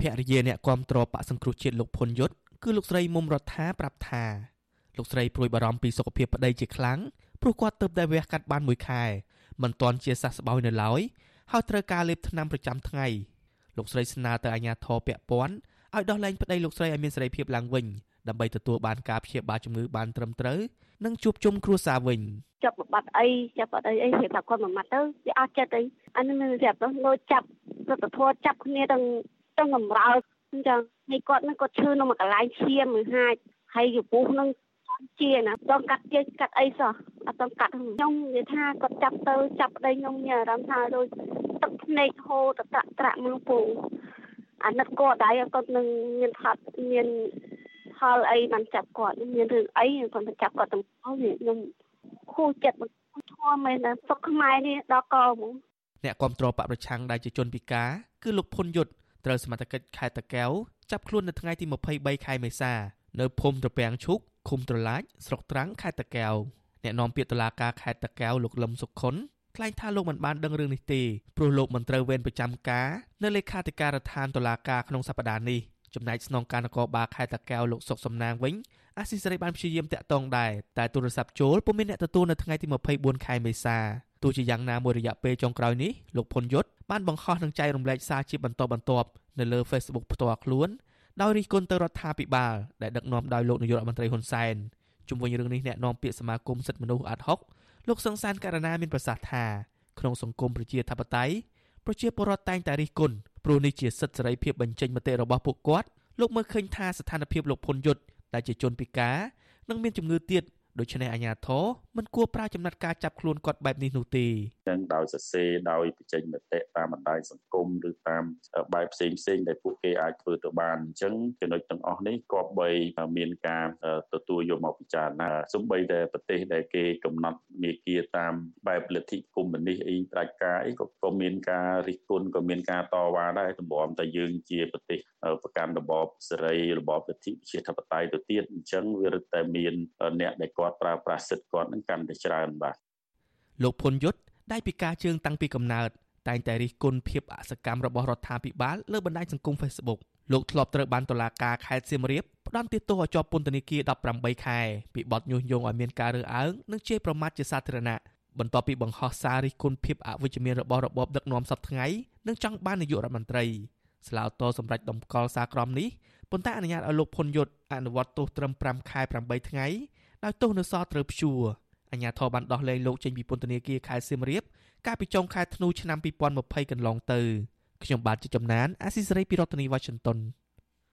ភរិយាអ្នកគាំទ្របកសង្គ្រោះជាតិលោកផុនយុទ្ធគឺលោកស្រីមុំរដ្ឋាប្រាប់ថាលោកស្រីព្រួយបារម្ភពីសុខភាពប្តីជាខ្លាំងព្រោះគាត់ទើបតែវះកាត់បានមួយខែមិនទាន់ជាសះស្បើយនៅឡើយហើយត្រូវការលេបថ្នាំប្រចាំថ្ងៃលោកស្រីស្នើទៅអាជ្ញាធរពាក់ព័ន្ធឲ្យដោះលែងប្តីលោកស្រីឲ្យមានសេរីភាពឡើងវិញដើម្បីទទួលបានការព្យាបាលជំងឺបានត្រឹមត្រូវនិងជួបជុំគ្រួសារវិញចាប់បាត់អីចាប់បាត់អីអីគេថាគាត់មួយម៉ាត់ទៅវាអស់ចិត្តអីអានេះមានរាប់ទៅលោចាប់រដ្ឋធរចាប់គ្នាទាំង ទាំងបំរើអញ្ចឹងហើយគាត់នឹងគាត់ឈឺនៅមួយកន្លែងឈាមមួយហាច់ហើយយពុះនឹងជាណាต้องកាត់ជាកាត់អីសោះអត់ต้องកាត់ខ្ញុំនិយាយថាគាត់ចាប់ទៅចាប់ប្តីខ្ញុំមានអារម្មណ៍ថាដូចទឹកភ្នែកហូរតតាក់ត្រាក់មកពូអាណិតគាត់ដែរគាត់នឹងមានផាត់មានផលអីបានចាប់គាត់មានរឿងអីគាត់ទៅចាប់គាត់ទាំងអស់ខ្ញុំខូចចិត្តធំមែនណាសុខខ្មែរនេះដល់កហ្មងអ្នកគ្រប់គ្រងបកប្រឆាំងដែលជាជនពិការគឺលោកភុនយុទ្ធ ត្រូវសមត្ថកិច្ចខេត្តតាកែវចាប់ខ្លួននៅថ្ងៃទី23ខែមេសានៅភូមិត្រពាំងឈុកឃុំត្រឡាចស្រុកត្រាំងខេត្តតាកែវអ្នកនាំពាក្យតុលាការខេត្តតាកែវលោកលឹមសុខុនថ្លែងថាលោកមិនបានដឹងរឿងនេះទេព្រោះលោកមិនត្រូវវេនប្រចាំការនៅលេខាធិការដ្ឋានតុលាការក្នុងសប្តាហ៍នេះចំណែកស្នងការនគរបាលខេត្តតាកែវលោកសុកសំណាងវិញ អាស៊ីសេរីបានព្យាយាមតាក់ទងដែរតែទូរស័ព្ទចូលពុំមានអ្នកទទួលនៅថ្ងៃទី24ខែមេសាទោះជាយ៉ាងណាមួយរយៈពេលចុងក្រោយនេះលោកផុនយុទ្ធបានបង្ខំនឹងចែករំលែកសារជាបន្តបន្ទាប់នៅលើ Facebook ផ្ទាល់ខ្លួនដោយរិះគន់ទៅរដ្ឋាភិបាលដែលដឹកនាំដោយលោកនាយករដ្ឋមន្ត្រីហ៊ុនសែនជុំវិញរឿងនេះអ្នកនាំពាក្យសមាគមសិទ្ធិមនុស្សអាត់ហុកលោកសង្សានករណាមានប្រសាសន៍ថាក្នុងសង្គមប្រជាធិបតេយ្យប្រជាពលរដ្ឋតែងតែរិះគន់ព្រោះនេះជាសិទ្ធិសេរីភាពបញ្ចេញមតិរបស់ពួកគាត់លោកមើលឃើញថាស្ថានភាពលោកភុនយុទ្ធ ដែលជាជនពិការនិងមានជំងឺទៀត ដូច្នេះអាជ្ញាធរមិនគួរប្រើចំណាត់ការចាប់ខ្លួនគាត់បែបនេះនោះទេចឹងដោយសរសេរដោយបញ្ចេញមតិតាមបណ្ដាញសង្គមឬតាមបែបផ្សេងផ្សេងដែលពួកគេអាចធ្វើទៅបានអញ្ចឹងចំណុចទាំងអស់នេះគប្បីមានការទទួលយកមកពិចារណាសូម្បីតែប្រទេសដែលគេកំណត់មាគ៌ាតាមបែបលទ្ធិកុម្មុយនីសអីផ្ដាច់ការអីក៏ក៏មានការរិះគន់ក៏មានការតវ៉ាដែរតម្រាំតែយើងជាប្រទេសប្រកាន់របបសេរីរបបលទ្ធិប្រជាធិបតេយ្យទៅទៀតអញ្ចឹងវារឹតតែមានអ្នកដែលគាត់ប្រើប្រាស់សិទ្ធិគាត់នឹងកាន់តែច្រើនបាទលោកភុនយុទ្ធដែលពិការជើងតាំងពីកំណើតតែងតែរិះគន់ភាពអសកម្មរបស់រដ្ឋាភិបាលលើបណ្ដាញសង្គម Facebook លោកធ្លាប់ត្រូវបានតុលាការខេត្តសៀមរាបផ្តន្ទាទោសឲ្យជាប់ពន្ធនាគារ18ខែពីបទញុះញង់ឲ្យមានការរើសអើងនិងជេរប្រមាថជាសាធារណៈបន្ទាប់ពីបង្ហោះសាររិះគន់ភាពអវិជ្ជមានរបស់របបដឹកនាំសពថ្ងៃនិងចង់បាននាយករដ្ឋមន្ត្រីស្លាវតសម្រាប់ដំកល់សារក្រមនេះប៉ុន្តែអនុញ្ញាតឲ្យលោកភុនយុទ្ធអនុវត្តទោសត្រឹម5ខែ8ថ្ងៃ ដោយទោសនៅសល់ត្រូវព្យួរអាជ្ញាធរបានដោះលែងលោកចេញពីពន្ធនាគារខេត្តសៀមរាបកាលពីចុងខែធ្នូឆ្នាំ2020កន្លងទៅខ្ញុំបាទជាចំណានអាស៊ីសេរីពីរដ្ឋធានី Washington